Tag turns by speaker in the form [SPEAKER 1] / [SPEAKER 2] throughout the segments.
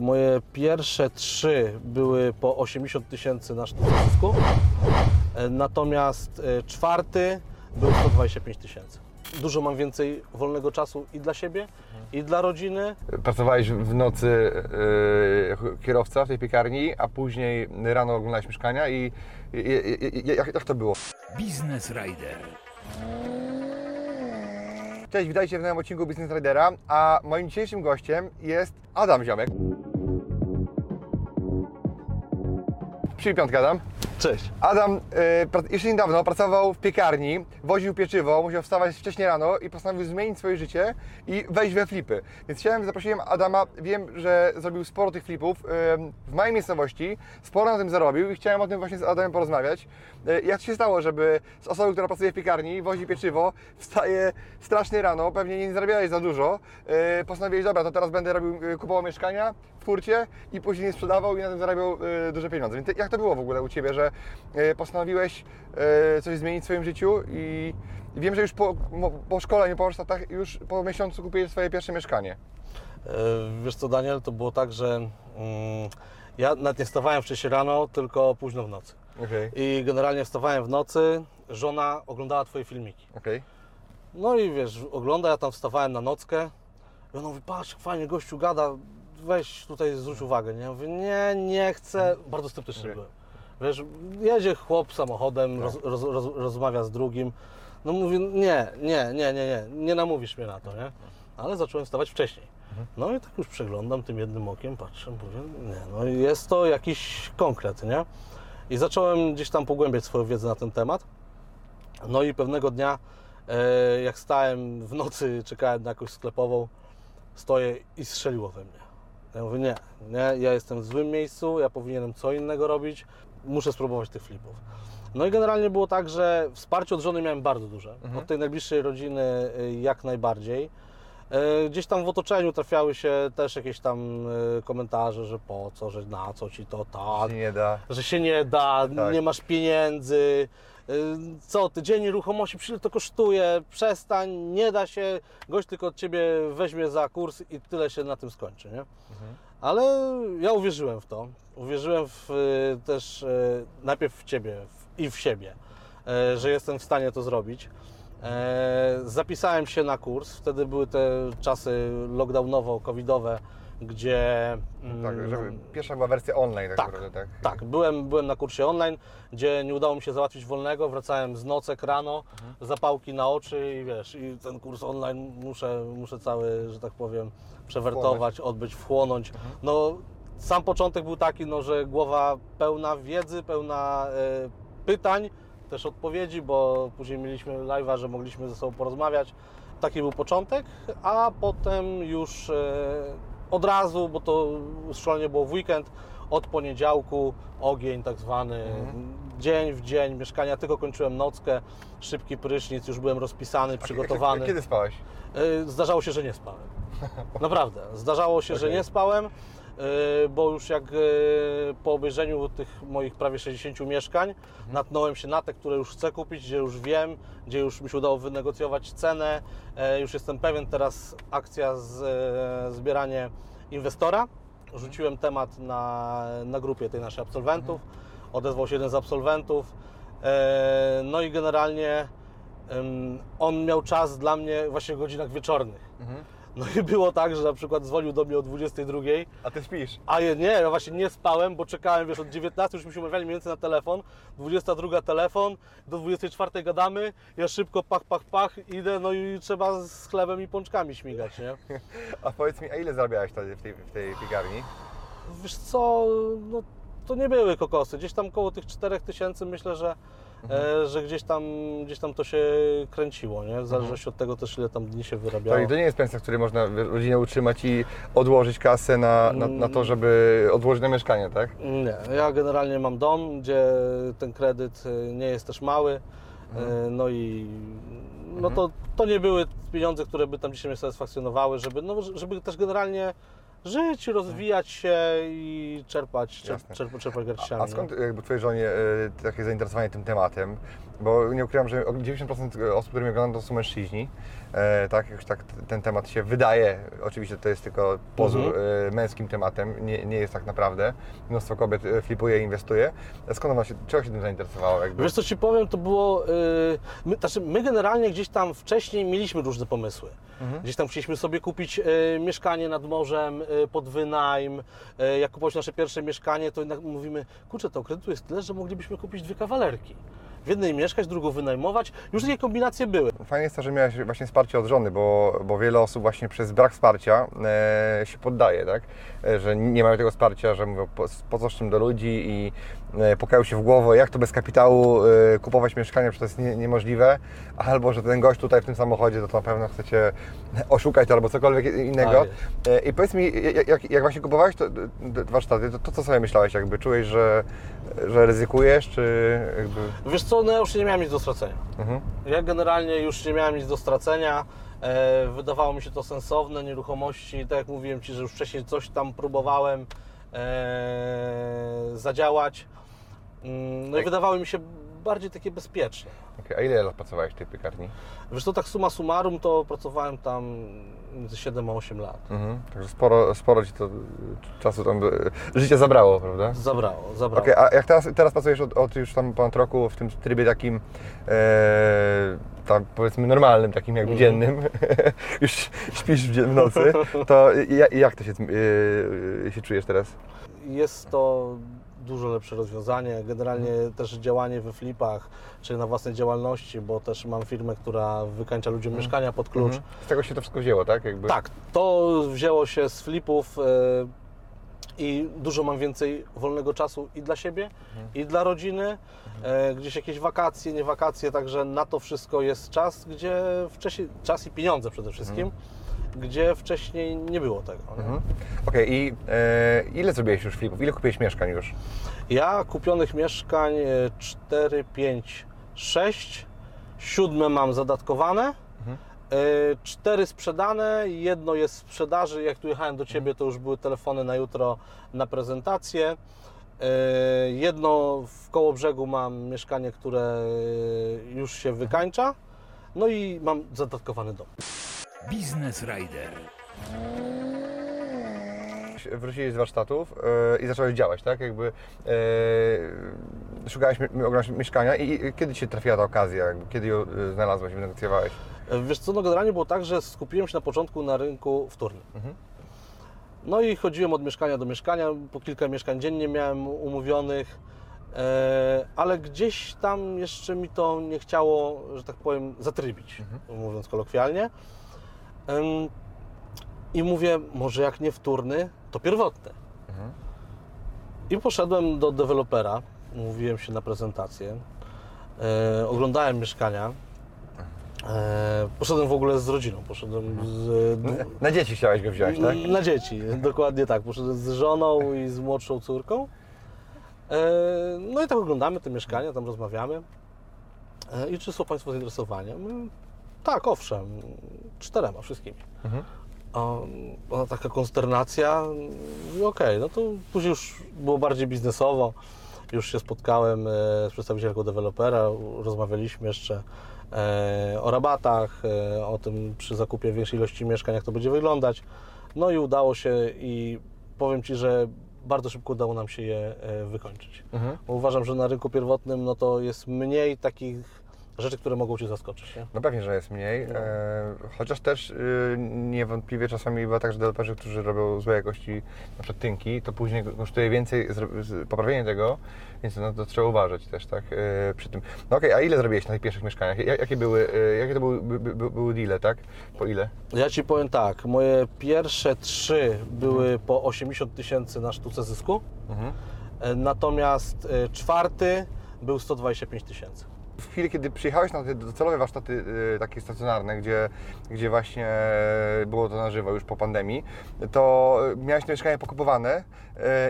[SPEAKER 1] Moje pierwsze trzy były po 80 tysięcy na sztuczku, natomiast e, czwarty był 125 tysięcy. Dużo mam więcej wolnego czasu i dla siebie, i dla rodziny.
[SPEAKER 2] Pracowałeś w nocy yy, kierowca w tej piekarni, a później rano oglądałeś mieszkania i, i, i, i jak, jak to było?
[SPEAKER 3] Business Rider.
[SPEAKER 2] Cześć, witajcie w nowym odcinku Business Ridera, a moim dzisiejszym gościem jest Adam Ziomek. Przyjmij piątkę, Adam.
[SPEAKER 1] Cześć.
[SPEAKER 2] Adam y, jeszcze niedawno pracował w piekarni, woził pieczywo, musiał wstawać wcześniej rano i postanowił zmienić swoje życie i wejść we flipy. Więc chciałem, zaprosiłem Adama, wiem, że zrobił sporo tych flipów w mojej miejscowości, sporo na tym zarobił i chciałem o tym właśnie z Adamem porozmawiać. Y, jak to się stało, żeby z osoby, która pracuje w piekarni, wozi pieczywo, wstaje strasznie rano, pewnie nie zarabiałeś za dużo, y, postanowiłeś, dobra, to teraz będę robił, kupował mieszkania w furcie i później sprzedawał i na tym zarabiał y, duże pieniądze. Więc jak to było w ogóle u Ciebie, że y, postanowiłeś y, coś zmienić w swoim życiu i, wiem, że już po, po szkoleniu, po warsztatach, już po miesiącu kupiłeś swoje pierwsze mieszkanie.
[SPEAKER 1] E, Wiesz co, Daniel, to było tak, że mm, ja nawet nie wstawałem wcześniej rano, tylko późno w nocy.
[SPEAKER 2] Okej,
[SPEAKER 1] I generalnie wstawałem w nocy, żona oglądała Twoje filmiki.
[SPEAKER 2] okej.
[SPEAKER 1] No i wiesz, ogląda, ja tam wstawałem na nockę i ona mówi, patrz, fajnie, gościu gada, weź tutaj zwróć uwagę, nie? Ja mówię, nie, nie chcę, bardzo sceptyczny
[SPEAKER 2] Okej.
[SPEAKER 1] byłem. Wiesz, jedzie chłop samochodem, roz, roz, roz, rozmawia z drugim, no mówię, nie, nie, nie, nie, nie, nie namówisz mnie na to, nie? Ale zacząłem wstawać wcześniej. No i tak już przeglądam tym jednym okiem, patrzę, mówię, nie, no jest to jakiś konkret, nie? I zacząłem gdzieś tam pogłębiać swoją wiedzę na ten temat. No i pewnego dnia, e, jak stałem w nocy, czekałem na jakąś sklepową, stoję i strzeliło we mnie. Ja mówię, nie, nie, ja jestem w złym miejscu, ja powinienem co innego robić, muszę spróbować tych flipów. No i generalnie było tak, że wsparcie od żony miałem bardzo duże. Od tej najbliższej rodziny y, jak najbardziej. E, Gdzieś tam w otoczeniu trafiały się też jakieś tam y, komentarze, że po co, że na co ci to tak
[SPEAKER 2] Się
[SPEAKER 1] że się nie da,
[SPEAKER 2] Tak.
[SPEAKER 1] nie masz pieniędzy, y, co ty, dzień nieruchomości, ile to kosztuje, przestań, nie da się, gość tylko od Ciebie weźmie za kurs i tyle się na tym skończy, nie? Ale ja uwierzyłem w to, uwierzyłem w, y, też y, najpierw w Ciebie i w siebie, y, że jestem w stanie to zrobić. Zapisałem się na kurs, wtedy były te czasy lockdownowo-covidowe, gdzie...
[SPEAKER 2] Tak,
[SPEAKER 1] mm,
[SPEAKER 2] żeby pierwsza była wersja online tak,
[SPEAKER 1] tak,
[SPEAKER 2] naprawdę, tak?
[SPEAKER 1] tak. Byłem, byłem na kursie online, gdzie nie udało mi się załatwić wolnego, wracałem z nocek rano, zapałki na oczy i wiesz, i ten kurs online muszę, muszę cały, że tak powiem, przewertować, odbyć, wchłonąć. No, sam początek był taki, no, że głowa pełna wiedzy, pełna e, pytań, też odpowiedzi, bo później mieliśmy live'a, że mogliśmy ze sobą porozmawiać. Taki był początek, a potem już e, od razu, bo to szkolenie było w weekend, od poniedziałku ogień tak zwany, dzień w dzień, mieszkania, tylko kończyłem nockę, szybki prysznic, już byłem rozpisany, przygotowany.
[SPEAKER 2] Kiedy spałeś?
[SPEAKER 1] Y, Zdarzało się, że nie spałem. Naprawdę. Zdarzało się, że
[SPEAKER 2] Okej.
[SPEAKER 1] nie spałem, bo już jak y, po obejrzeniu tych moich prawie 60 mieszkań natknąłem się na te, które już chcę kupić, gdzie już wiem, gdzie już mi się udało wynegocjować cenę. E, Już jestem pewien, teraz akcja z e, zbieranie inwestora. Rzuciłem temat na, na grupie tej naszej absolwentów. Odezwał się jeden z absolwentów. E, No i generalnie on miał czas dla mnie właśnie w godzinach wieczornych. No i było tak, że na przykład dzwonił do mnie o 22,
[SPEAKER 2] A Ty śpisz?
[SPEAKER 1] a je, nie, ja właśnie nie spałem, bo czekałem, wiesz, od 19 już mi się umawiali mniej więcej na telefon, 22 telefon, do 24 gadamy, ja szybko pach, pach, pach, idę, no i trzeba z chlebem i pączkami śmigać, nie?
[SPEAKER 2] A powiedz mi, a ile zarabiałeś wtedy w tej, w tej piekarni?
[SPEAKER 1] Wiesz co, no to nie były kokosy, gdzieś tam koło tych 4000 myślę, że e, że gdzieś tam, gdzieś tam to się kręciło, nie? W zależności od tego też ile tam dni się wyrabiało.
[SPEAKER 2] Tak, to nie jest pensja, w której można rodzinę utrzymać i odłożyć kasę na, na, na to, żeby odłożyć na mieszkanie, tak?
[SPEAKER 1] Nie, ja generalnie mam dom, gdzie ten kredyt y, nie jest też mały, y, no i no to, to nie były pieniądze, które by tam dzisiaj mnie satysfakcjonowały, żeby, no, żeby też generalnie żyć, rozwijać się i czerpać, czerp, czerp, czerpać
[SPEAKER 2] A,
[SPEAKER 1] garściami.
[SPEAKER 2] a skąd jakby Twojej żonie e, takie zainteresowanie tym tematem? Bo nie ukrywam, że 90% osób, które mnie oglądają, to są mężczyźni. E, tak, jakoś tak ten temat się wydaje, oczywiście to jest tylko pozór
[SPEAKER 1] Mhm.
[SPEAKER 2] e, męskim tematem, nie, nie jest tak naprawdę. Mnóstwo kobiet e, flipuje i inwestuje. Skąd ona się, czego się tym zainteresowała? Jakby?
[SPEAKER 1] Wiesz co Ci powiem, to było... Yy, my, znaczy my generalnie gdzieś tam wcześniej mieliśmy różne pomysły. Gdzieś tam chcieliśmy sobie kupić y, mieszkanie nad morzem y, pod wynajm. Y, jak kupowaliśmy nasze pierwsze mieszkanie, to jednak mówimy, kurczę, to kredytu jest tyle, że moglibyśmy kupić dwie kawalerki. W jednej mieszkać, drugą wynajmować. Już takie kombinacje były.
[SPEAKER 2] Fajnie jest to, że miałeś właśnie wsparcie od żony, bo, bo wiele osób właśnie przez brak wsparcia e, się poddaje, tak? E, że nie mają tego wsparcia, że mówią po, po co z czym do ludzi i e, pukają się w głowę, jak to bez kapitału e, kupować mieszkanie, przecież to jest nie, niemożliwe, albo że ten gość tutaj w tym samochodzie, to, to na pewno chcecie oszukać albo cokolwiek innego.
[SPEAKER 1] Tak
[SPEAKER 2] E, I powiedz mi, jak, jak, właśnie kupowałeś te warsztaty, to, to co sobie myślałeś, jakby czułeś, że, że ryzykujesz, czy jakby...
[SPEAKER 1] Wiesz co, no ja już nie miałem nic do stracenia.
[SPEAKER 2] Mhm.
[SPEAKER 1] Ja generalnie już nie miałem nic do stracenia. E, wydawało mi się to sensowne, nieruchomości. Tak jak mówiłem Ci, że już wcześniej coś tam próbowałem e, zadziałać. Mm, No i
[SPEAKER 2] Tak.
[SPEAKER 1] wydawały mi się bardziej takie bezpieczne.
[SPEAKER 2] Okej, A ile lat pracowałeś w tej piekarni?
[SPEAKER 1] Wiesz co, tak summa summarum to pracowałem tam między 7 a 8 lat.
[SPEAKER 2] Mhm. Także sporo, sporo Ci to y, czasu tam y, życie zabrało, prawda?
[SPEAKER 1] Zabrało, zabrało.
[SPEAKER 2] Okej, a jak teraz, teraz pracujesz od, od już tam ponad roku w tym trybie takim e, tam powiedzmy normalnym, takim jakby
[SPEAKER 1] Mhm.
[SPEAKER 2] dziennym, już śpisz w nocy, to jak, jak to się, y, się czujesz teraz?
[SPEAKER 1] Jest to dużo lepsze rozwiązanie. Generalnie też działanie we flipach, czy na własnej działalności, bo też mam firmę, która wykańcza ludziom mieszkania pod klucz.
[SPEAKER 2] Mhm. Z tego się to wszystko wzięło, tak? Jakby?
[SPEAKER 1] Tak, to wzięło się z flipów e, i dużo mam więcej wolnego czasu i dla siebie, i dla rodziny. E, gdzieś jakieś wakacje, nie wakacje, także na to wszystko jest czas, gdzie wcześniej, czas i pieniądze przede wszystkim, gdzie wcześniej nie było tego. nie?
[SPEAKER 2] Mhm. Okej, i e, ile zrobiłeś już flipów? Ile kupiłeś mieszkań już?
[SPEAKER 1] Ja kupionych mieszkań e, 4, 5, 6, siódme mam zadatkowane, e, cztery sprzedane, jedno jest w sprzedaży. Jak tu jechałem do Ciebie, to już były telefony na jutro na prezentację. E, Jedno w koło brzegu mam mieszkanie, które e, już się wykańcza. No i mam zadatkowany dom.
[SPEAKER 3] Biznes Rider.
[SPEAKER 2] Wróciłeś z warsztatów e, i zacząłeś działać, tak? Jakby e, szukałeś, mi- mieszkania i, i kiedy Ci się trafiła ta okazja? Jakby, kiedy ją e, znalazłeś, wynegocjowałeś?
[SPEAKER 1] Wiesz co, no generalnie było tak, że skupiłem się na początku na rynku wtórnym. No i chodziłem od mieszkania do mieszkania, po kilka mieszkań dziennie miałem umówionych, e, ale gdzieś tam jeszcze mi to nie chciało, że tak powiem, zatrybić, mówiąc kolokwialnie. I mówię, może jak nie wtórny, to pierwotny. I poszedłem do dewelopera, umówiłem się na prezentację, e, oglądałem mieszkania. E, poszedłem w ogóle z rodziną, poszedłem z dwu-
[SPEAKER 2] Na dzieci chciałeś go wziąć, tak?
[SPEAKER 1] na dzieci, dokładnie tak. Poszedłem z żoną i z młodszą córką. E, No i tak oglądamy te mieszkania, tam rozmawiamy. E, I czy są Państwo zainteresowani? Tak, owszem, czterema, wszystkimi. A ona taka konsternacja, okej, no to później już było bardziej biznesowo. Już się spotkałem e, z przedstawicielką dewelopera, rozmawialiśmy jeszcze e, o rabatach, e, o tym przy zakupie większej ilości mieszkań, jak to będzie wyglądać. No i udało się i powiem Ci, że bardzo szybko udało nam się je wykończyć. Bo uważam, że na rynku pierwotnym no to jest mniej takich rzeczy, które mogą Cię zaskoczyć. Nie?
[SPEAKER 2] No pewnie, że jest mniej,
[SPEAKER 1] No.
[SPEAKER 2] e, chociaż też y, niewątpliwie czasami bywa tak, że deweloperzy, którzy robią złej jakości na przykład tynki, to później kosztuje więcej poprawienie tego, więc no, to trzeba uważać też, tak, e, przy tym. No okej, a ile zrobiłeś na tych pierwszych mieszkaniach? Ja- Jakie były, e, jakie to były, by, by, były deale, tak? Po ile?
[SPEAKER 1] Ja Ci powiem tak, moje pierwsze trzy były po 80 tysięcy na sztuce zysku,
[SPEAKER 2] Mhm.
[SPEAKER 1] e, natomiast e, czwarty był 125 tysięcy.
[SPEAKER 2] W chwili, kiedy przyjechałeś na te docelowe warsztaty y, takie stacjonarne, gdzie, gdzie właśnie było to na żywo już po pandemii, to miałeś to mieszkanie pokupowane,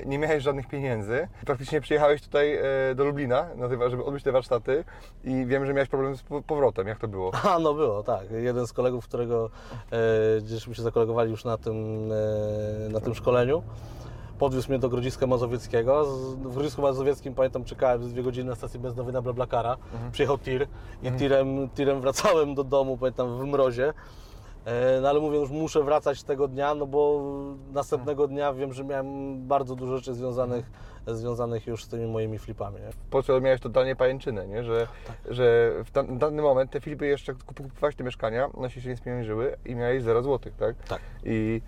[SPEAKER 2] y, nie miałeś żadnych pieniędzy. Praktycznie przyjechałeś tutaj y, do Lublina, żeby odbyć te warsztaty i wiem, że miałeś problem z po- powrotem. Jak to było?
[SPEAKER 1] A, no było, tak. Jeden z kolegów, którego e, gdzieśmy się zakolegowali już na tym, na tym szkoleniu, podwiózł mnie do Grodziska Mazowieckiego. W Grodzisku Mazowieckim, pamiętam, czekałem dwie godziny na stacji benzynowej na Blablakara. Przyjechał tir i tirem, tirem wracałem do domu, pamiętam, w mrozie. E, No ale mówię, już muszę wracać tego dnia, no bo następnego dnia wiem, że miałem bardzo dużo rzeczy związanych, związanych już z tymi moimi flipami. Nie?
[SPEAKER 2] Po co miałeś totalnie pajęczynę, nie? Że, że w dan- dany moment te Filipy jeszcze kup- kupowałeś te mieszkania, one się nie spieniężyły i miałeś 0 zł, tak?
[SPEAKER 1] Tak.
[SPEAKER 2] I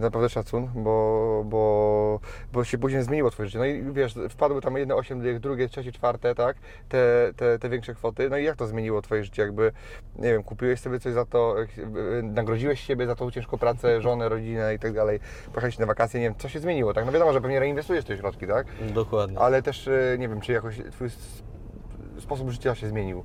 [SPEAKER 2] naprawdę szacun, bo, bo, bo się później zmieniło Twoje życie. No i wiesz, wpadły tam jedne 8 dych, drugie, trzecie, czwarte, tak? Te, te, te większe kwoty. No i jak to zmieniło Twoje życie? Jakby, nie wiem, kupiłeś sobie coś za to, e, nagrodziłeś siebie za tą ciężką pracę, żonę, rodzinę i tak dalej. Pojechałeś na wakacje, nie wiem, co się zmieniło, tak? No wiadomo, że pewnie reinwestujesz te środki, tak?
[SPEAKER 1] Dokładnie.
[SPEAKER 2] Ale też e, nie wiem, czy jakoś Twój sposób życia się zmienił.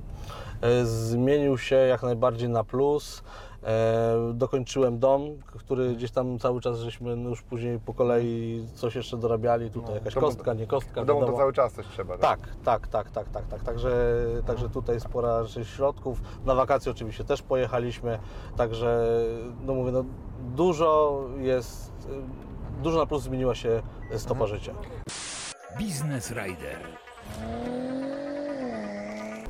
[SPEAKER 1] E, Zmienił się jak najbardziej na plus. E, dokończyłem dom, który gdzieś tam cały czas żeśmy no już później po kolei coś jeszcze dorabiali. Tutaj jakaś
[SPEAKER 2] w domu-
[SPEAKER 1] kostka, nie kostka.
[SPEAKER 2] W domu to cały czas coś trzeba.
[SPEAKER 1] Tak, tak, tak, tak, tak, tak. Także, także tutaj spora rzecz środków. Na wakacje oczywiście też pojechaliśmy. Także no mówię, no dużo jest, dużo na plus zmieniła się stopa życia.
[SPEAKER 3] Biznes Rider.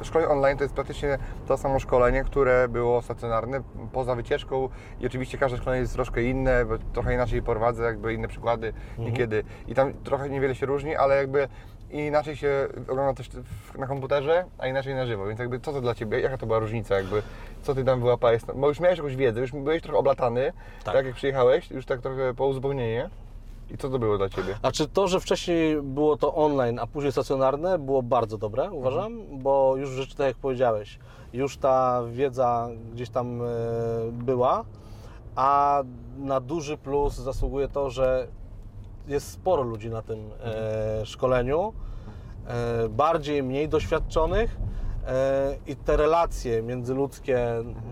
[SPEAKER 2] Szkolenie online to jest praktycznie to samo szkolenie, które było stacjonarne poza wycieczką. I oczywiście każde szkolenie jest troszkę inne, bo trochę inaczej prowadzę, jakby inne przykłady niekiedy. I tam trochę niewiele się różni, ale jakby inaczej się ogląda też na komputerze, a inaczej na żywo, więc jakby co to dla Ciebie, jaka to była różnica jakby, co Ty tam wyłapałeś, bo już miałeś jakąś wiedzę, już byłeś trochę oblatany, tak,
[SPEAKER 1] Tak.
[SPEAKER 2] jak przyjechałeś, już tak trochę po uzupełnienie i co to było dla Ciebie?
[SPEAKER 1] A czy to, że wcześniej było to online, a później stacjonarne, było bardzo dobre, uważam, bo już rzeczy, tak jak powiedziałeś, już ta wiedza gdzieś tam e, była, a na duży plus zasługuje to, że jest sporo ludzi na tym e, szkoleniu, e, bardziej, mniej doświadczonych i te relacje międzyludzkie,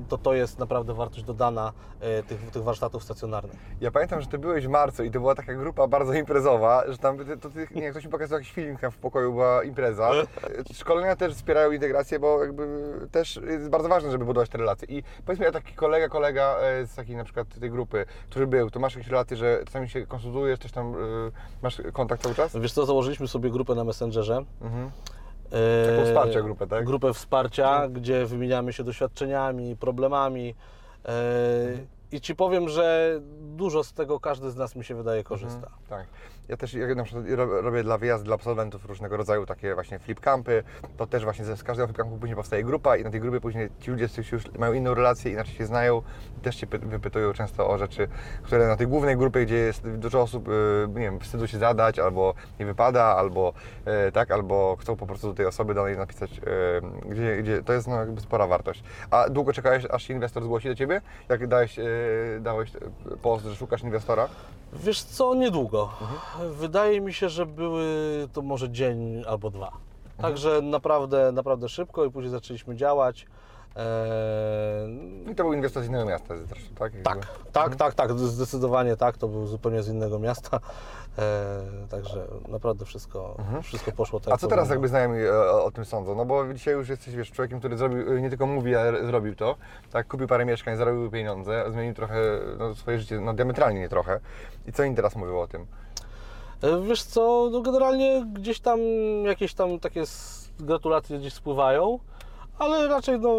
[SPEAKER 1] to to jest naprawdę wartość dodana e, tych, tych warsztatów stacjonarnych.
[SPEAKER 2] Ja pamiętam, że ty byłeś w marcu i to była taka grupa bardzo imprezowa, że tam, to ty, nie, ktoś mi pokazał jakiś film, tam w pokoju była impreza. Szkolenia też wspierają integrację, bo jakby też jest bardzo ważne, żeby budować te relacje. I powiedz mi, a taki kolega, kolega e, z takiej na przykład tej grupy, który był, to masz jakieś relacje, że czasami się konsultujesz, też tam e, masz kontakt cały czas?
[SPEAKER 1] Wiesz co, założyliśmy sobie grupę na Messengerze.
[SPEAKER 2] Mhm. Taką wsparcia grupę, tak?
[SPEAKER 1] Grupę wsparcia, gdzie wymieniamy się doświadczeniami, problemami. I Ci powiem, że dużo z tego każdy z nas mi się wydaje korzysta.
[SPEAKER 2] Tak. Ja też ja na przykład ro- robię dla wyjazdu dla absolwentów różnego rodzaju takie właśnie flip campy. To też właśnie z każdego flip campu później powstaje grupa i na tej grupie później ci ludzie już mają inną relację, inaczej się znają też się py- wypytują często o rzeczy, które na tej głównej grupie, gdzie jest dużo osób, y, nie wiem, wstydzą się zadać, albo nie wypada, albo y, tak, albo chcą po prostu do tej osoby danej napisać, y, gdzie, gdzie to jest no, jakby spora wartość. A długo czekałeś, aż inwestor zgłosi do Ciebie? Jak dałeś, dałeś post, że szukasz inwestora?
[SPEAKER 1] Wiesz co, niedługo. Wydaje mi się, że były to może dzień albo dwa. Także naprawdę, naprawdę szybko i później zaczęliśmy działać. Eee,
[SPEAKER 2] I to był inwestor z innego miasta zresztą, tak?
[SPEAKER 1] Tak, tak, tak, tak, zdecydowanie tak. To był zupełnie z innego miasta. Eee, także naprawdę wszystko, wszystko poszło tak.
[SPEAKER 2] Mhm. A co teraz jakby znajomi e, o, tym sądzą? No bo dzisiaj już jesteś wiesz, człowiekiem, który zrobił, e, nie tylko mówi, ale zrobił to. Tak, kupił parę mieszkań, zarobił pieniądze, zmienił trochę no, swoje życie, no diametralnie nie trochę. I co oni teraz mówią o tym?
[SPEAKER 1] E, Wiesz co, no generalnie gdzieś tam jakieś tam takie gratulacje gdzieś spływają, ale raczej no...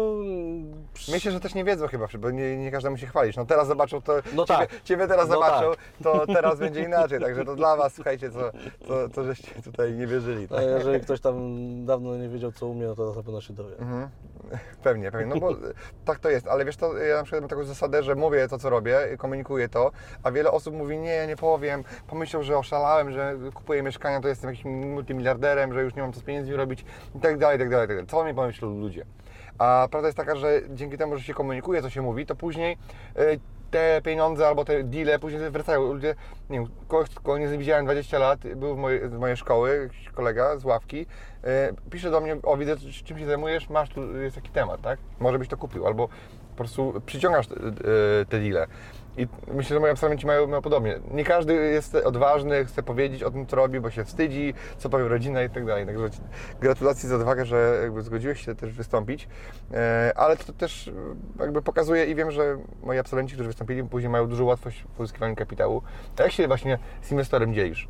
[SPEAKER 2] Myślę, że też nie wiedzą chyba, bo nie, nie każdemu się chwalić. No teraz zobaczą to,
[SPEAKER 1] No
[SPEAKER 2] ciebie,
[SPEAKER 1] tak.
[SPEAKER 2] ciebie teraz
[SPEAKER 1] No
[SPEAKER 2] zobaczą,
[SPEAKER 1] tak.
[SPEAKER 2] to teraz będzie inaczej. Także to dla Was, słuchajcie, co, co, co żeście tutaj nie wierzyli. Tak?
[SPEAKER 1] A jeżeli ktoś tam dawno nie wiedział, co umie, no to na pewno się dowie.
[SPEAKER 2] Mhm. Pewnie, pewnie, no bo tak to jest, ale wiesz to, ja na przykład mam taką zasadę, że mówię to, co robię, komunikuję to, a wiele osób mówi, nie, ja nie powiem, pomyślą, że oszalałem, że kupuję mieszkania, to jestem jakimś multimiliarderem, że już nie mam co z pieniędzmi robić i tak dalej, i tak dalej, tak dalej. Co mnie pomyślą ludzie? A prawda jest taka, że dzięki temu, że się komunikuje, co się mówi, to później y, te pieniądze albo te deale później wracają. Ludzie, nie wiem, kogoś, kogo nie widziałem 20 lat, był w mojej, z mojej szkoły, jakiś kolega z ławki, e, pisze do mnie, o widzę, czym się zajmujesz, masz tu, jest taki temat, tak? Może byś to kupił, albo po prostu przyciągasz te, e, te deale. I myślę, że moi absolwenci mają, mają podobnie. Nie każdy jest odważny, chce powiedzieć o tym, co robi, bo się wstydzi, co powie rodzina i tak dalej. Także gratulacje za odwagę, że jakby zgodziłeś się też wystąpić. E, Ale to też jakby pokazuje i wiem, że moi absolwenci, którzy wystąpili, później mają dużą łatwość w pozyskiwaniu kapitału. A jak się właśnie z inwestorem dzielisz?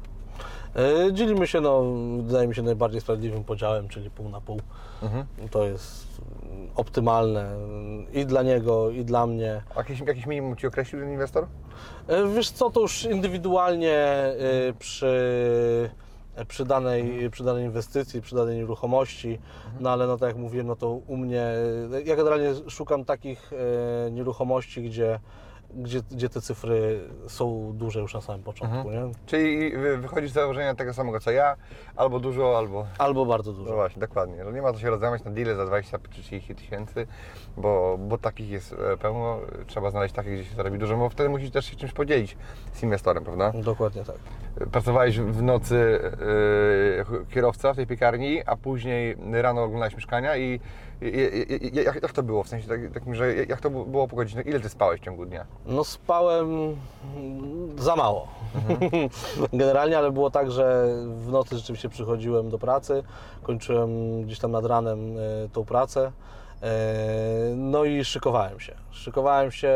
[SPEAKER 1] E, Dzielimy się, no, wydaje mi się, najbardziej sprawiedliwym podziałem, czyli pół na pół. To jest mm, optymalne mm, i dla niego, i dla mnie.
[SPEAKER 2] A Jakiś, jakiś minimum Ci określił ten inwestor?
[SPEAKER 1] E, Wiesz co, to już indywidualnie e, przy, przy, danej, przy danej inwestycji, przy danej nieruchomości, no ale no tak jak mówiłem, no to u mnie, ja generalnie szukam takich nieruchomości, gdzie, gdzie, gdzie te cyfry są duże już na samym początku, nie?
[SPEAKER 2] Czyli wy- wychodzisz z założenia tego samego co ja, albo dużo, albo
[SPEAKER 1] Albo bardzo
[SPEAKER 2] No
[SPEAKER 1] dużo.
[SPEAKER 2] właśnie, dokładnie. Że nie ma co się rozmawiać na deale za 20 czy 30 tysięcy, bo, bo takich jest e, pełno. Trzeba znaleźć takich, gdzie się zarobi dużo, bo wtedy musisz też się czymś podzielić z inwestorem, prawda?
[SPEAKER 1] Dokładnie tak.
[SPEAKER 2] Pracowałeś w nocy jako kierowca w tej piekarni, a później rano oglądałeś mieszkania i jak, jak to było? W sensie tak- takim, że jak to było po godzinach? Ile Ty spałeś w ciągu dnia?
[SPEAKER 1] No spałem mm, za mało. Generalnie, ale było tak, że w nocy rzeczywiście przychodziłem do pracy, kończyłem gdzieś tam nad ranem e, tą pracę. E, No i szykowałem się. Szykowałem się,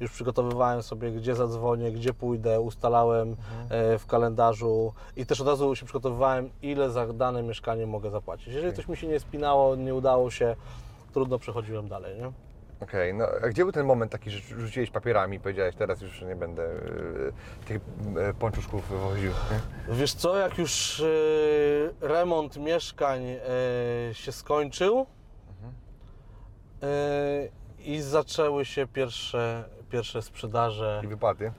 [SPEAKER 1] już przygotowywałem sobie, gdzie zadzwonię, gdzie pójdę, ustalałem e, w kalendarzu i też od razu się przygotowywałem, ile za dane mieszkanie mogę zapłacić. Jeżeli coś mi się nie spinało, nie udało się, trudno przechodziłem dalej. Nie?
[SPEAKER 2] Okej, no a gdzie był ten moment taki, że rzuciłeś papierami i powiedziałeś, teraz już nie będę e, tych e, pączuszków wywoził? nie?
[SPEAKER 1] Wiesz co, jak już remont mieszkań się skończył i zaczęły się pierwsze, pierwsze sprzedaże,
[SPEAKER 2] I wypłaty?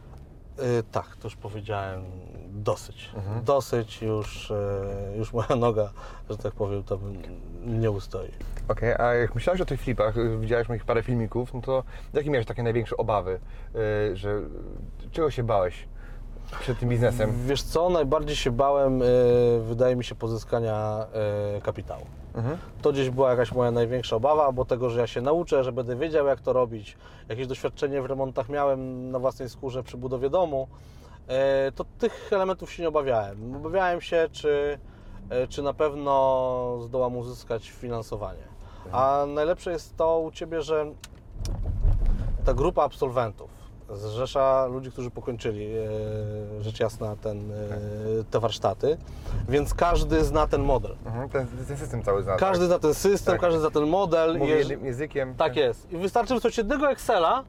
[SPEAKER 1] e, tak, to już powiedziałem, dosyć. Dosyć już, e, już moja noga, że tak powiem, to nie ustoi.
[SPEAKER 2] Okej, a jak myślałeś o tych flipach, y, widziałeś moich parę filmików, no to jakie miałeś takie największe obawy, y, że czego się bałeś przed tym biznesem?
[SPEAKER 1] Wiesz co, najbardziej się bałem, e, wydaje mi się, pozyskania e, kapitału. To gdzieś była jakaś moja największa obawa, bo tego, że ja się nauczę, że będę wiedział, jak to robić. Jakieś doświadczenie w remontach miałem na własnej skórze przy budowie domu, e, to tych elementów się nie obawiałem. Obawiałem się, czy, e, czy na pewno zdołam uzyskać finansowanie. A najlepsze jest to u Ciebie, że ta grupa absolwentów zrzesza ludzi, którzy pokończyli, e, rzecz jasna, ten, e, te warsztaty, więc każdy zna ten model.
[SPEAKER 2] Mhm, ten, ten system cały zna.
[SPEAKER 1] Każdy zna ten system,
[SPEAKER 2] Tak.
[SPEAKER 1] każdy zna ten model.
[SPEAKER 2] Mówi
[SPEAKER 1] Jeż-
[SPEAKER 2] jednym językiem,
[SPEAKER 1] Tak jest. I wystarczy wysłać jednego Excela,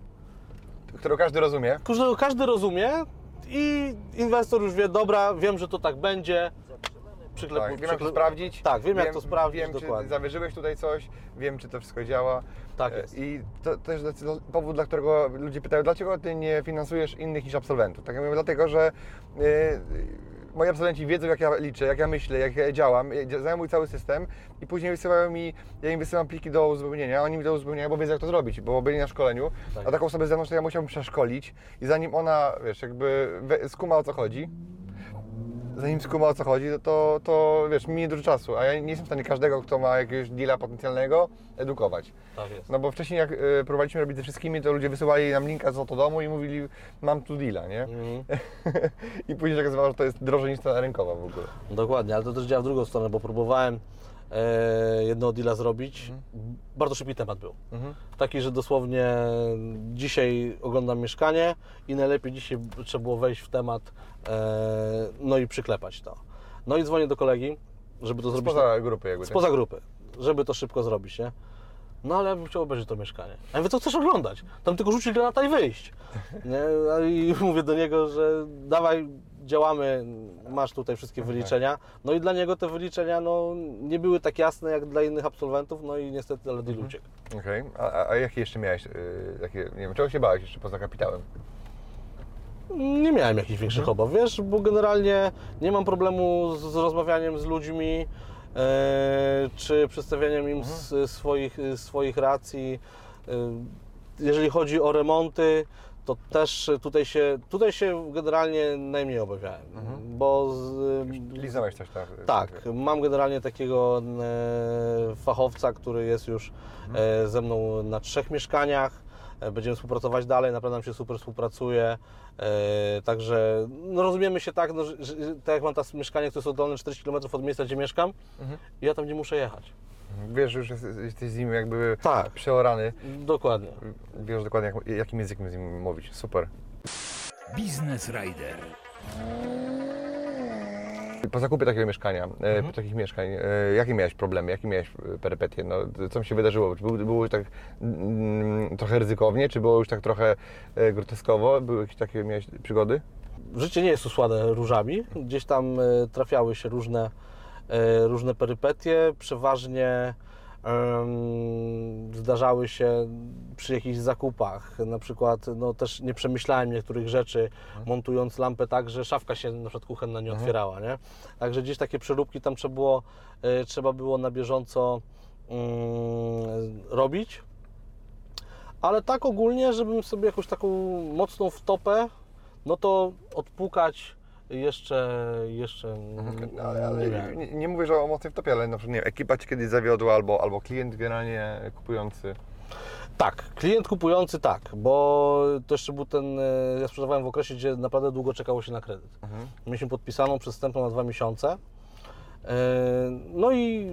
[SPEAKER 2] którego każdy rozumie.
[SPEAKER 1] którego każdy rozumie i inwestor już wie, dobra, wiem, że to tak będzie. Przyklep,
[SPEAKER 2] Tak, wiem jak to sprawdzić.
[SPEAKER 1] Tak, wiem, jak to sprawdzić,
[SPEAKER 2] Wiem,
[SPEAKER 1] dokładnie.
[SPEAKER 2] czy zawyżyłeś tutaj coś, wiem, czy to wszystko działa.
[SPEAKER 1] Tak
[SPEAKER 2] E,
[SPEAKER 1] jest.
[SPEAKER 2] I to też powód, dla którego ludzie pytają, dlaczego ty nie finansujesz innych niż absolwentów. Tak ja mówię, dlatego, że e, moi absolwenci wiedzą, jak ja liczę, jak ja myślę, jak ja działam, e, znają mój cały system i później wysyłają mi, ja im wysyłam pliki do uzupełnienia, oni mi do uzupełnienia, bo wiedzą, jak to zrobić, bo byli na szkoleniu,
[SPEAKER 1] Tak.
[SPEAKER 2] a taką osobę ze mną, to ja musiałbym przeszkolić i zanim ona, wiesz, jakby skuma o co chodzi, zanim skuma o co chodzi, to, to, to wiesz, minie dużo czasu, a ja nie jestem w stanie każdego, kto ma jakiegoś deala potencjalnego, edukować.
[SPEAKER 1] Tak jest.
[SPEAKER 2] No bo wcześniej jak y, próbowaliśmy robić ze wszystkimi, to ludzie wysyłali nam linka z domu i mówili, mam tu deala, nie?
[SPEAKER 1] Mhm.
[SPEAKER 2] I później się okazywało, że to jest drożej niż cena rynkowa w ogóle.
[SPEAKER 1] Dokładnie, ale to też działa w drugą stronę, bo próbowałem e, jednego deala zrobić. Bardzo szybki temat był. Taki, że dosłownie dzisiaj oglądam mieszkanie i najlepiej dzisiaj trzeba było wejść w temat, e, no i przyklepać to. No i dzwonię do kolegi, żeby to zrobić
[SPEAKER 2] Spoza grupy jakby. tak?
[SPEAKER 1] spoza grupy, żeby to szybko zrobić, nie? No ale ja bym chciał obejrzeć to mieszkanie. A ja mówię, co chcesz oglądać? Tam tylko rzucić granata i wyjść. Nie? A I mówię do niego, że dawaj, działamy, masz tutaj wszystkie wyliczenia. No i dla niego te wyliczenia no, nie były tak jasne jak dla innych absolwentów, no i niestety ale deal uciekł.
[SPEAKER 2] Okej, a, a, a jakie jeszcze miałeś, y, jakie, nie wiem, czego się bałeś jeszcze poza kapitałem?
[SPEAKER 1] Nie miałem jakichś większych obaw, wiesz, bo generalnie nie mam problemu z, z rozmawianiem z ludźmi, e, czy przedstawianiem im s, swoich, swoich racji. E, jeżeli chodzi o remonty, to to też tutaj się, tutaj się generalnie najmniej obawiałem, bo z,
[SPEAKER 2] Liznąłeś coś tam.
[SPEAKER 1] tak, mam generalnie takiego e, fachowca, który jest już e, ze mną na trzech mieszkaniach. E, Będziemy współpracować dalej, naprawdę nam się super współpracuje. E, także no, rozumiemy się tak, no, że, że, tak jak mam teraz mieszkanie, które jest oddalone 40 km od miejsca, gdzie mieszkam, i ja tam nie muszę jechać.
[SPEAKER 2] Wiesz, że już jest, jesteś z nim jakby
[SPEAKER 1] Tak.
[SPEAKER 2] przeorany.
[SPEAKER 1] Dokładnie.
[SPEAKER 2] Wiesz dokładnie, jak, jakim językiem z nim mówić. Super.
[SPEAKER 3] Biznes Rider.
[SPEAKER 2] Po zakupie takiego mieszkania,
[SPEAKER 1] Mhm.
[SPEAKER 2] e, po takich mieszkań, e, jakie miałeś problemy, jakie miałeś e, perypetie? No, co mi się wydarzyło? Czy było, było już tak mm, trochę ryzykownie, czy było już tak trochę e, groteskowo? Były jakieś takie, miałeś przygody?
[SPEAKER 1] Życie nie jest usłane różami. Gdzieś tam e, trafiały się różne, różne perypetie. Przeważnie zdarzały się przy jakichś zakupach. Na przykład no, też nie przemyślałem niektórych rzeczy, montując lampę tak, że szafka się na przykład kuchenna nie otwierała. Nie? Także gdzieś takie przeróbki tam trzeba było, e, trzeba było na bieżąco mm, robić. Ale tak ogólnie, żebym sobie jakąś taką mocną wtopę, no to odpukać jeszcze, jeszcze
[SPEAKER 2] No, ale, ale
[SPEAKER 1] nie
[SPEAKER 2] nie, mówię, że o mocnej wtopie, ale na przykład, nie ekipa Cię kiedyś zawiodła, albo, albo klient generalnie kupujący.
[SPEAKER 1] Tak, klient kupujący tak, bo to jeszcze był ten, e, ja sprzedawałem w okresie, gdzie naprawdę długo czekało się na kredyt. Mieliśmy podpisaną przystępną na dwa miesiące. E, No i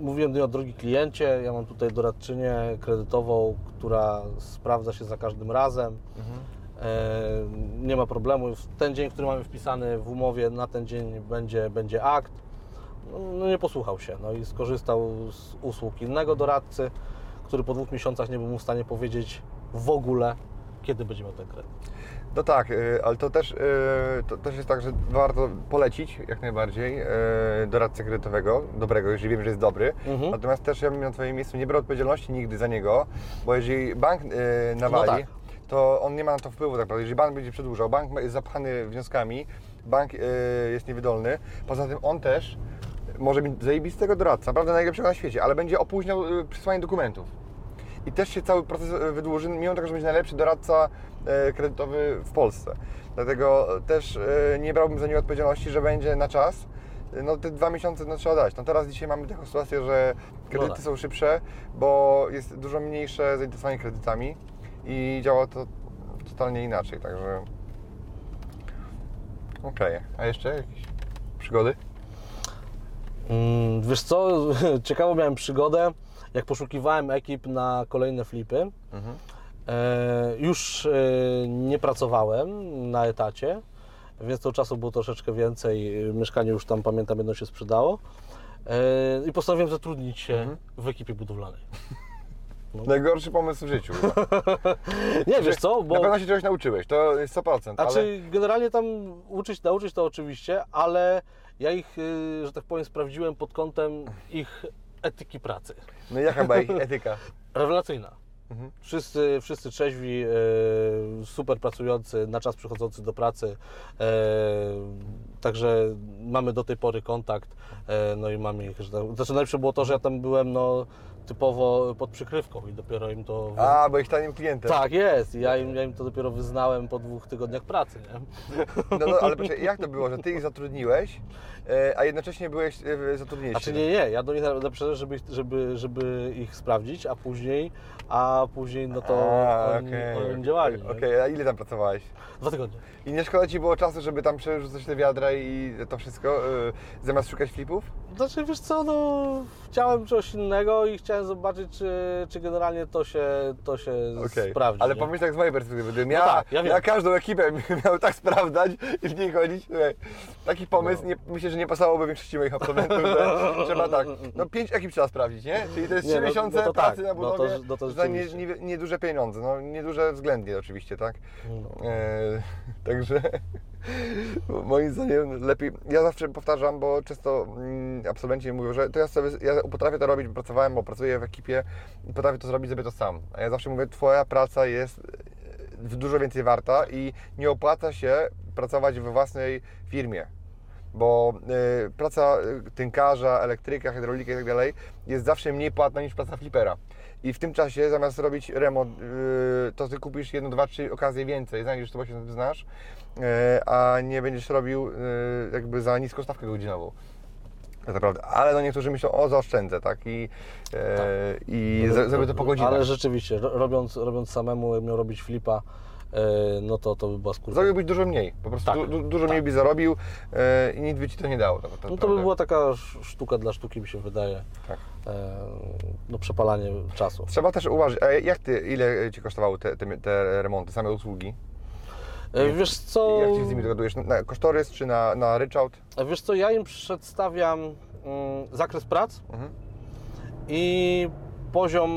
[SPEAKER 1] mówiłem do niej, drogi kliencie, ja mam tutaj doradczynię kredytową, która sprawdza się za każdym razem. E, Nie ma problemu. Ten dzień, który mamy wpisany w umowie, na ten dzień będzie, będzie akt. No, No nie posłuchał się no i skorzystał z usług innego doradcy, który po dwóch miesiącach nie był mu w stanie powiedzieć w ogóle, kiedy będzie miał ten kredyt.
[SPEAKER 2] No tak, y, ale to też, y, to też jest tak, że warto polecić jak najbardziej y, doradcę kredytowego, dobrego, jeżeli wiem, że jest dobry.
[SPEAKER 1] Mhm.
[SPEAKER 2] Natomiast też ja bym na Twoim miejscu nie brał odpowiedzialności nigdy za niego, bo jeżeli bank nawali,
[SPEAKER 1] tak.
[SPEAKER 2] To on nie ma na to wpływu tak naprawdę. Jeżeli bank będzie przedłużał, bank jest zapchany wnioskami, bank y, jest niewydolny. Poza tym on też może mieć zajebistego doradcę, naprawdę najlepszego na świecie, ale będzie opóźniał y, przysłanie dokumentów. I też się cały proces e, wydłuży, mimo tego, że będzie najlepszy doradca e, kredytowy w Polsce. Dlatego też e, nie brałbym za niego odpowiedzialności, że będzie na czas. E, No te dwa miesiące no, trzeba dać. No teraz dzisiaj mamy taką sytuację, że kredyty
[SPEAKER 1] tak.
[SPEAKER 2] są szybsze, bo jest dużo mniejsze zainteresowanie kredytami i działa to totalnie inaczej, także... Okej, a jeszcze jakieś przygody?
[SPEAKER 1] Mm, Wiesz co, ciekawą miałem przygodę, jak poszukiwałem ekip na kolejne flipy. E, już e, nie pracowałem na etacie, więc to czasu było troszeczkę więcej. Mieszkanie już tam, pamiętam, jedno się sprzedało. E, I postanowiłem zatrudnić się w ekipie budowlanej.
[SPEAKER 2] Najgorszy pomysł w życiu.
[SPEAKER 1] Nie, wiesz co,
[SPEAKER 2] Na
[SPEAKER 1] bo...
[SPEAKER 2] pewno się czegoś nauczyłeś, to jest 100%, ale...
[SPEAKER 1] Znaczy, generalnie tam uczyć, nauczyć to oczywiście, ale ja ich, y, że tak powiem, sprawdziłem pod kątem ich etyki pracy.
[SPEAKER 2] No i jaka była ich etyka?
[SPEAKER 1] Rewelacyjna. Wszyscy, wszyscy trzeźwi, e, super pracujący, na czas przychodzący do pracy. E, także mamy do tej pory kontakt. No i mamy ich. Że tak, znaczy najlepsze było to, że ja tam byłem no, typowo pod przykrywką i dopiero im to.
[SPEAKER 2] A, bo ich tanim klientem.
[SPEAKER 1] Tak, jest. I Ja im, ja im to dopiero wyznałem po dwóch tygodniach pracy. Nie?
[SPEAKER 2] No, no ale proszę, jak to było, że ty ich zatrudniłeś, e, a jednocześnie byłeś e, zatrudnieni?
[SPEAKER 1] Znaczy nie, nie, ja do nich napisałem, żeby, ich- żeby, żeby ich sprawdzić, a później, a później no to
[SPEAKER 2] A,
[SPEAKER 1] oni,
[SPEAKER 2] okej,
[SPEAKER 1] oni działali.
[SPEAKER 2] Okej, a ile tam pracowałeś?
[SPEAKER 1] Dwa tygodnie.
[SPEAKER 2] I nie szkoda ci było czasu, żeby tam przerzucać te wiadra i to wszystko, e, zamiast szukać flipów?
[SPEAKER 1] Znaczy wiesz co, no chciałem czegoś innego i chciałem zobaczyć, czy, czy generalnie to się, to się
[SPEAKER 2] Okej.
[SPEAKER 1] sprawdzi.
[SPEAKER 2] Ale
[SPEAKER 1] nie?
[SPEAKER 2] pomyśl tak z mojej perspektywy, gdybym ja,
[SPEAKER 1] tak, ja
[SPEAKER 2] ja każdą ekipę miał tak sprawdzać i w niej chodzić, słuchaj, taki pomysł, nie, myślę, że nie pasowałoby większości moich absolwentów, trzeba tak, no pięć ekip trzeba sprawdzić, nie? Czyli to jest
[SPEAKER 1] Nie,
[SPEAKER 2] trzy
[SPEAKER 1] no-
[SPEAKER 2] miesiące
[SPEAKER 1] no to
[SPEAKER 2] pracy
[SPEAKER 1] tak,
[SPEAKER 2] na
[SPEAKER 1] no to-
[SPEAKER 2] budowie
[SPEAKER 1] no to
[SPEAKER 2] za nie,
[SPEAKER 1] rzeczywiście.
[SPEAKER 2] nie, nieduże pieniądze, no nieduże względnie oczywiście, tak?
[SPEAKER 1] Mm.
[SPEAKER 2] E, także moim zdaniem lepiej, ja zawsze powtarzam, bo często mm, absolwenci mówią, że to ja sobie, ja potrafię to robić, pracowałem, bo pracuję w ekipie i potrafię to zrobić, zrobię to sam. A ja zawsze mówię, twoja praca jest e, dużo więcej warta i nie opłaca się pracować we własnej firmie. bo y, praca y, tynkarza, elektryka, hydraulika i tak dalej jest zawsze mniej płatna niż praca flipera. I w tym czasie zamiast robić remont, y, to ty kupisz jedno, dwa, trzy okazje więcej, znajdziesz to, bo się znasz, y, a nie będziesz robił y, jakby za niską stawkę godzinową. Tak naprawdę. Ale no niektórzy myślą, o zaoszczędzę, tak? I, e, i z- zrobię to po godzinach.
[SPEAKER 1] Ale rzeczywiście, ro- robiąc, robiąc samemu, miał robić flipa, no to to by była skórka.
[SPEAKER 2] Zrobiłbyś dużo mniej, po prostu
[SPEAKER 1] Tak.
[SPEAKER 2] du, du, dużo mniej byś zarobił e, i nic by Ci to nie dało. Tak, tak
[SPEAKER 1] No to by była taka sz- sztuka dla sztuki, mi się wydaje.
[SPEAKER 2] Tak.
[SPEAKER 1] E, no przepalanie czasu.
[SPEAKER 2] Trzeba też uważać, a jak Ty, ile Ci kosztowały te, te, te remonty, same usługi?
[SPEAKER 1] E, wiesz co,
[SPEAKER 2] Jak Ci z nimi dogadujesz? Na kosztorys czy na, na ryczałt?
[SPEAKER 1] wiesz co, ja im przedstawiam mm, zakres prac
[SPEAKER 2] Mhm.
[SPEAKER 1] i poziom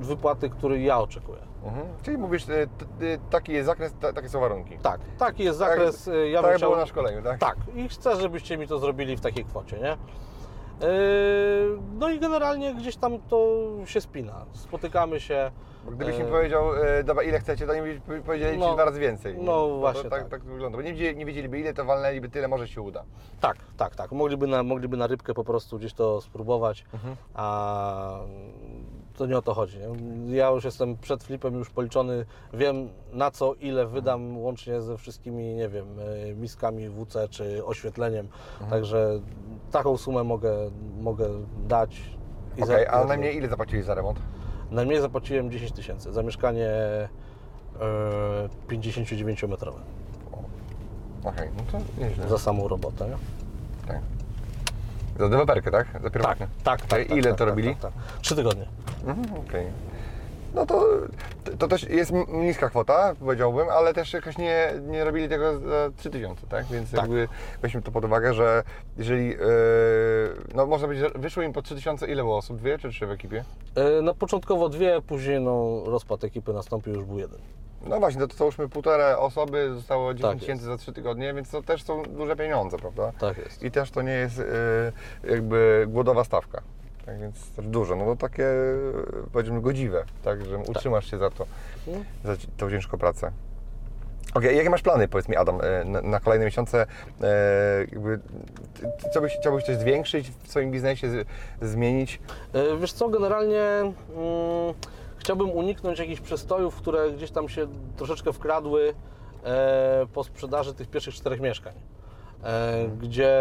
[SPEAKER 1] wypłaty, który ja oczekuję.
[SPEAKER 2] Mhm. Czyli mówisz, e, t, t, taki jest zakres, ta, takie są warunki.
[SPEAKER 1] Tak, taki jest zakres. e, ja
[SPEAKER 2] tak
[SPEAKER 1] bym
[SPEAKER 2] jak
[SPEAKER 1] chciał...
[SPEAKER 2] było na szkoleniu, tak?
[SPEAKER 1] Tak, i chcę, żebyście mi to zrobili w takiej kwocie, nie? Yy, No i generalnie gdzieś tam to się spina. Spotykamy się.
[SPEAKER 2] Bo gdybyś
[SPEAKER 1] e,
[SPEAKER 2] powiedział, e, dobra, ile chcecie, to by powiedzieli
[SPEAKER 1] No,
[SPEAKER 2] Ci dwa razy więcej.
[SPEAKER 1] no
[SPEAKER 2] To-
[SPEAKER 1] właśnie
[SPEAKER 2] tak,
[SPEAKER 1] tak.
[SPEAKER 2] tak wygląda. Bo nie, wiedzieli- nie wiedzieliby ile, to walnęliby tyle, może się uda.
[SPEAKER 1] Tak, tak, tak. Mogliby na, mogliby na rybkę po prostu gdzieś to spróbować,
[SPEAKER 2] Mhm.
[SPEAKER 1] a to nie o to chodzi. Ja już jestem przed flipem już policzony, wiem na co ile wydam łącznie ze wszystkimi, nie wiem, e, miskami WC czy oświetleniem.
[SPEAKER 2] Mhm.
[SPEAKER 1] Także taką sumę mogę, mogę dać.
[SPEAKER 2] Okej,
[SPEAKER 1] i
[SPEAKER 2] a najmniej ile zapłaciłeś za remont?
[SPEAKER 1] Najmniej zapłaciłem 10 tysięcy za mieszkanie e, 59-metrowe.
[SPEAKER 2] Okej, no to nieźle.
[SPEAKER 1] Za samą robotę. Nie?
[SPEAKER 2] Tak. Za deweloperkę, tak? Za pierwotnie?
[SPEAKER 1] tak, tak. Tak,
[SPEAKER 2] ile
[SPEAKER 1] tak,
[SPEAKER 2] to
[SPEAKER 1] tak,
[SPEAKER 2] robili?
[SPEAKER 1] Tak, tak. Trzy tygodnie.
[SPEAKER 2] Mhm, okej. No to, to też jest niska kwota, powiedziałbym, ale też jakoś nie, nie robili tego za 3000, tak? Więc
[SPEAKER 1] Tak.
[SPEAKER 2] jakby weźmy to pod uwagę, że jeżeli, yy, no można powiedzieć, że wyszło im po 3000, ile było osób? Dwie czy trzy w ekipie?
[SPEAKER 1] E, No początkowo dwie, później no, rozpad ekipy nastąpił, już był jeden.
[SPEAKER 2] No właśnie, to, to załóżmy półtora osoby, zostało 10
[SPEAKER 1] Tak
[SPEAKER 2] tysięcy za 3 tygodnie, więc to też są duże pieniądze, prawda?
[SPEAKER 1] Tak jest.
[SPEAKER 2] I też to nie jest yy, jakby głodowa stawka. Tak więc też dużo, no to takie powiedzmy godziwe, tak, że utrzymasz się za to,
[SPEAKER 1] No.
[SPEAKER 2] za tą ciężką pracę. Okej, jakie masz plany, powiedz mi Adam, e, na, na kolejne miesiące? E, jakby, ty- co byś, chciałbyś coś zwiększyć w swoim biznesie, z, zmienić?
[SPEAKER 1] E, Wiesz co, generalnie mm, chciałbym uniknąć jakichś przestojów, które gdzieś tam się troszeczkę wkradły e, po sprzedaży tych pierwszych czterech mieszkań. E, gdzie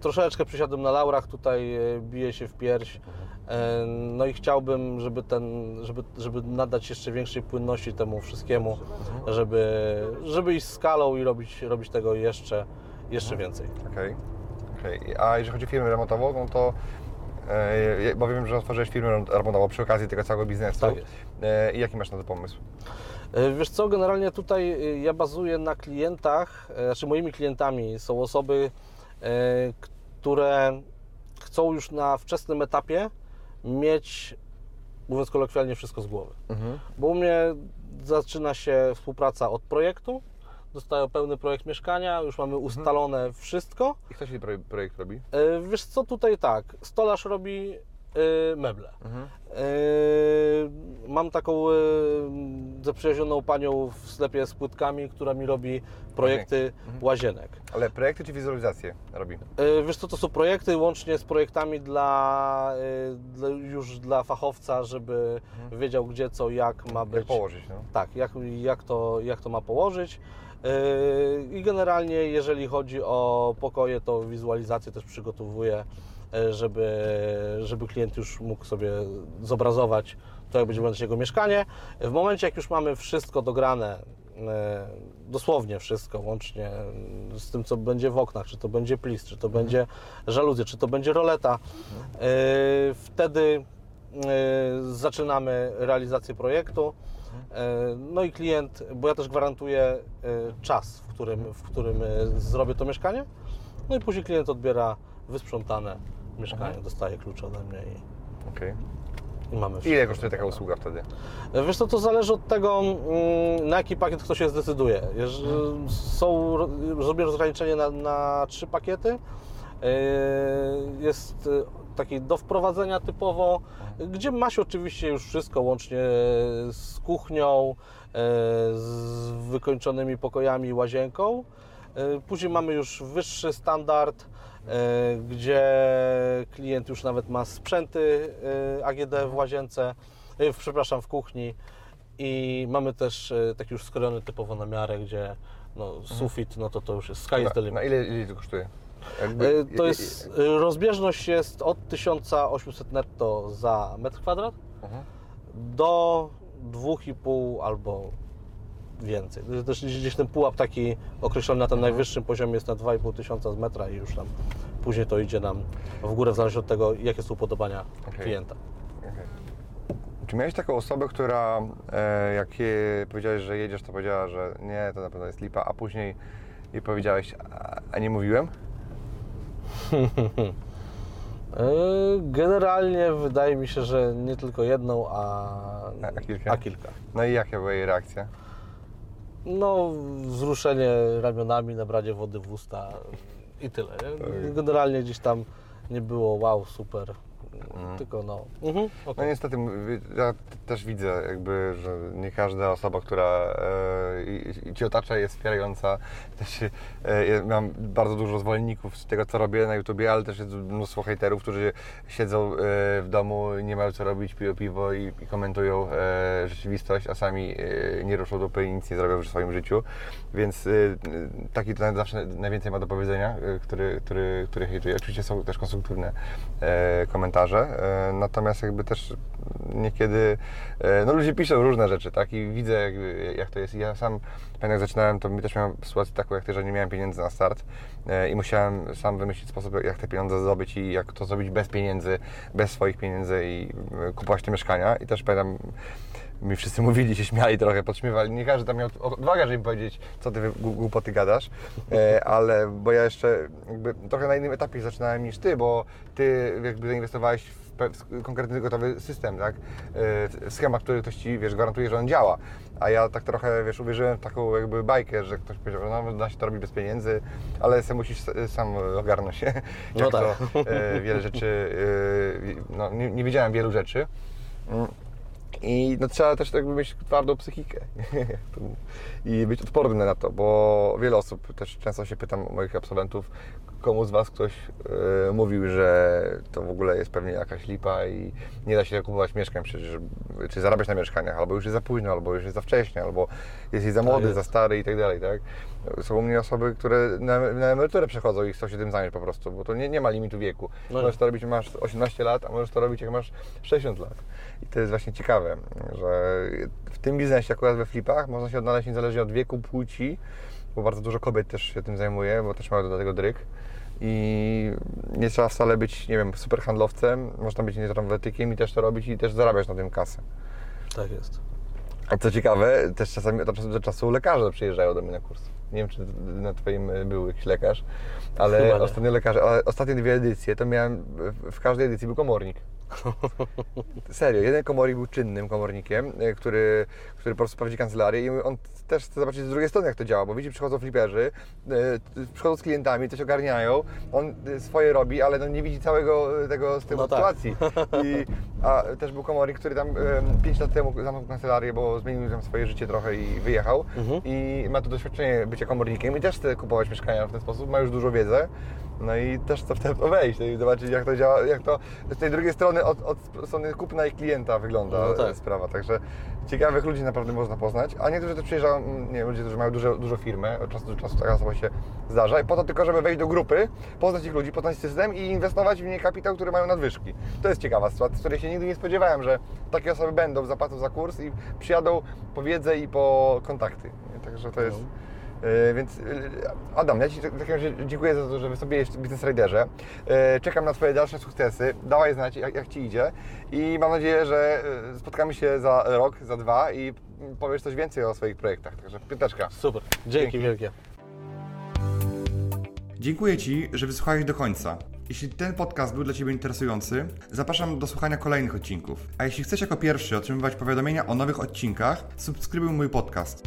[SPEAKER 1] troszeczkę przysiadłem na laurach, tutaj e, biję się w pierś. E, no i chciałbym, żeby, ten, żeby, żeby nadać jeszcze większej płynności temu wszystkiemu, żeby, żeby iść skalą i robić, robić tego jeszcze, jeszcze więcej.
[SPEAKER 2] Okej, okej. A jeżeli chodzi o firmę remontową, no to bo wiem, że otworzyłeś firmę remontową przy okazji tego całego biznesu.
[SPEAKER 1] Tak jest.
[SPEAKER 2] I jaki masz na to pomysł?
[SPEAKER 1] E, Wiesz co, generalnie tutaj e, ja bazuję na klientach, e, znaczy moimi klientami są osoby, które chcą już na wczesnym etapie mieć, mówiąc kolokwialnie, wszystko z głowy.
[SPEAKER 2] Mhm.
[SPEAKER 1] Bo u mnie zaczyna się współpraca od projektu, dostają pełny projekt mieszkania, już mamy ustalone wszystko.
[SPEAKER 2] I kto się projekt, robi?
[SPEAKER 1] Wiesz co, tutaj tak, stolarz robi meble.
[SPEAKER 2] Mhm.
[SPEAKER 1] Mam taką yy, zaprzyjaźnioną panią w sklepie z płytkami, która mi robi projekty łazienek.
[SPEAKER 2] Ale projekty czy wizualizacje robi?
[SPEAKER 1] Wiesz co, to są projekty łącznie z projektami dla, dla już dla fachowca, żeby wiedział gdzie, co, jak ma
[SPEAKER 2] Jak
[SPEAKER 1] być.
[SPEAKER 2] położyć, no?
[SPEAKER 1] Tak, jak, jak, to, jak to ma położyć. I generalnie jeżeli chodzi o pokoje, to wizualizację też przygotowuję, żeby, żeby klient już mógł sobie zobrazować to, jak będzie wyglądać jego mieszkanie. W momencie, jak już mamy wszystko dograne, yy, dosłownie wszystko, łącznie z tym, co będzie w oknach, czy to będzie plis, czy to będzie żaluzje, czy to będzie roleta, yy, wtedy zaczynamy realizację projektu. E, No i klient, bo ja też gwarantuję e, czas, w którym, w którym e, zrobię to mieszkanie. No i później klient odbiera wysprzątane mieszkanie, dostaje klucze ode mnie i,
[SPEAKER 2] Okej.
[SPEAKER 1] i mamy
[SPEAKER 2] Ile
[SPEAKER 1] wszystko.
[SPEAKER 2] kosztuje taka usługa wtedy?
[SPEAKER 1] Wiesz co, to zależy od tego, mm, na jaki pakiet ktoś się zdecyduje. Jeżeli są, zrobię rozgraniczenie na, na trzy pakiety. E, Jest e, taki do wprowadzenia typowo, gdzie ma się oczywiście już wszystko, łącznie z kuchnią, e, z wykończonymi pokojami, łazienką. Y, Później mamy już wyższy standard, y, gdzie klient już nawet ma sprzęty y, AGD w łazience, w- przepraszam, w kuchni i mamy też taki już skrojony typowo na miarę, gdzie no, sufit, no to to już jest sky is the limit.
[SPEAKER 2] na ile, ile to kosztuje?
[SPEAKER 1] Y, To jest, rozbieżność jest od 1800 netto za metr kwadrat
[SPEAKER 2] Mhm.
[SPEAKER 1] do 2,5 albo więcej. Też gdzieś ten pułap taki określony na tym najwyższym poziomie jest na 2,5 tysiąca z metra i już tam później to idzie nam w górę w zależności od tego, jakie są upodobania
[SPEAKER 2] Okej.
[SPEAKER 1] klienta.
[SPEAKER 2] Czy miałeś taką osobę, która e, jak powiedziałeś, że jedziesz, to powiedziała, że nie, to na pewno jest lipa, a później jej powiedziałeś, a, a nie mówiłem?
[SPEAKER 1] Y, Generalnie wydaje mi się, że nie tylko jedną, A-
[SPEAKER 2] a kilka?
[SPEAKER 1] A kilka.
[SPEAKER 2] No i jaka była jej reakcja?
[SPEAKER 1] No, wzruszenie ramionami, nabranie wody w usta i tyle. Nie?
[SPEAKER 2] Tak.
[SPEAKER 1] Generalnie gdzieś tam nie było wow, super, tylko no. Mhm,
[SPEAKER 2] No
[SPEAKER 1] okej.
[SPEAKER 2] niestety, ja też widzę jakby, że nie każda osoba, która e, i- i Cię otacza jest wspierająca. Też e, ja mam bardzo dużo zwolenników z tego, co robię na YouTubie, ale też jest mnóstwo hejterów, którzy siedzą e, w domu, nie mają co robić, piją piwo i, i komentują e, rzeczywistość, a sami e, nie ruszą dupy i nic nie zrobią w swoim życiu. Więc e, taki to zawsze najwięcej ma do powiedzenia, e, który, który, który hejtuje. Oczywiście są też konstruktywne e, komentarze, e, natomiast jakby też niekiedy e, no ludzie piszą różne rzeczy, tak? I widzę jak to jest. Ja sam pamiętam jak zaczynałem, to mi też miałem sytuację taką jak ty, że nie miałem pieniędzy na start e, i musiałem sam wymyślić sposób, jak te pieniądze zdobyć i jak to zrobić bez pieniędzy, bez swoich pieniędzy i e, kupować te mieszkania. I też pamiętam mi wszyscy mówili, się śmiali trochę, podśmiewali. Nie każdy tam miał odwagę, żeby mi powiedzieć, co ty głupoty gadasz, e, ale bo ja jeszcze trochę na innym etapie zaczynałem niż ty, bo ty jakby zainwestowałeś w konkretny gotowy system, tak? E, schemat, który ktoś ci, wiesz, gwarantuje, że on działa. A ja tak trochę, wiesz, uwierzyłem w taką jakby bajkę, że ktoś powiedział, no da się to robić bez pieniędzy, ale sam musisz sam ogarnąć się.
[SPEAKER 1] No tak.
[SPEAKER 2] to e, wiele rzeczy, e, no nie, nie wiedziałem wielu rzeczy. Mm. I no, trzeba też jakby mieć twardą psychikę i być odpornym na to, bo wiele osób, też często się pytam moich absolwentów, komu z Was ktoś e, mówił, że to w ogóle jest pewnie jakaś lipa i nie da się kupować mieszkań przecież, czy zarabiać na mieszkaniach, albo już jest za późno, albo już jest za wcześnie, albo jesteś za młody,
[SPEAKER 1] jest.
[SPEAKER 2] za stary i tak dalej, tak? Są u mnie osoby, które na, na emeryturę przechodzą i chcą się tym zająć po prostu, bo to nie, nie ma limitu wieku.
[SPEAKER 1] No
[SPEAKER 2] możesz to robić, jak masz 18 lat, a możesz to robić, jak masz 60 lat. I to jest właśnie ciekawe, że w tym biznesie, akurat we flipach, można się odnaleźć niezależnie od wieku, płci, bo bardzo dużo kobiet też się tym zajmuje, bo też mają do tego dryk. I nie trzeba wcale być, nie wiem, super handlowcem, można być nietrawletykiem i też to robić i też zarabiać na tym kasę.
[SPEAKER 1] Tak jest.
[SPEAKER 2] A co ciekawe, też czasami od czasu do czasu lekarze przyjeżdżają do mnie na kurs. Nie wiem, czy na Twoim był jakiś lekarz, ale ostatnio lekarze, ale ostatnie dwie edycje to miałem, w każdej edycji był komornik. Serio, jeden komornik był czynnym komornikiem, y, który, który po prostu prowadzi kancelarię i on też chce zobaczyć z drugiej strony, jak to działa, bo widzi, przychodzą fliperzy, y, przychodzą z klientami, coś ogarniają, on y, swoje robi, ale no nie widzi całego tego z tej
[SPEAKER 1] No tak.
[SPEAKER 2] sytuacji. I, a też był komornik, który tam 5 lat temu zamknął kancelarię, bo zmienił tam swoje życie trochę i wyjechał.
[SPEAKER 1] Mhm.
[SPEAKER 2] I ma tu doświadczenie bycia komornikiem i też chce kupować mieszkania w ten sposób, ma już dużo wiedzy. No i też chce w to wejść no i zobaczyć jak to działa, jak to z tej drugiej strony od, od strony kupna i klienta wygląda
[SPEAKER 1] No tak.
[SPEAKER 2] sprawa. Także ciekawych ludzi naprawdę można poznać. A niektórzy też przyjeżdżają, mm, nie ludzie, którzy mają dużo, dużo firmy, od czasu do czasu taka osoba się zdarza i po to tylko, żeby wejść do grupy, poznać ich ludzi, poznać system i inwestować w nie kapitał, który mają nadwyżki. To jest ciekawa sytuacja, z której się nigdy nie spodziewałem, że takie osoby będą, zapłacą za kurs i przyjadą po wiedzę i po kontakty. Także to jest... E, Więc e, Adam, ja Ci w takim razie dziękuję za to, że wystąpiłeś w Business Riderze. E, Czekam na Twoje dalsze sukcesy. Dawaj znać, jak, jak Ci idzie. I mam nadzieję, że e, spotkamy się za rok, za dwa i powiesz coś więcej o swoich projektach. Także piąteczka.
[SPEAKER 1] Super. Dzięki,
[SPEAKER 2] Dzięki.
[SPEAKER 1] wielkie.
[SPEAKER 4] Dziękuję Ci, że wysłuchałeś do końca. Jeśli ten podcast był dla Ciebie interesujący, zapraszam do słuchania kolejnych odcinków. A jeśli chcesz jako pierwszy otrzymywać powiadomienia o nowych odcinkach, subskrybuj mój podcast.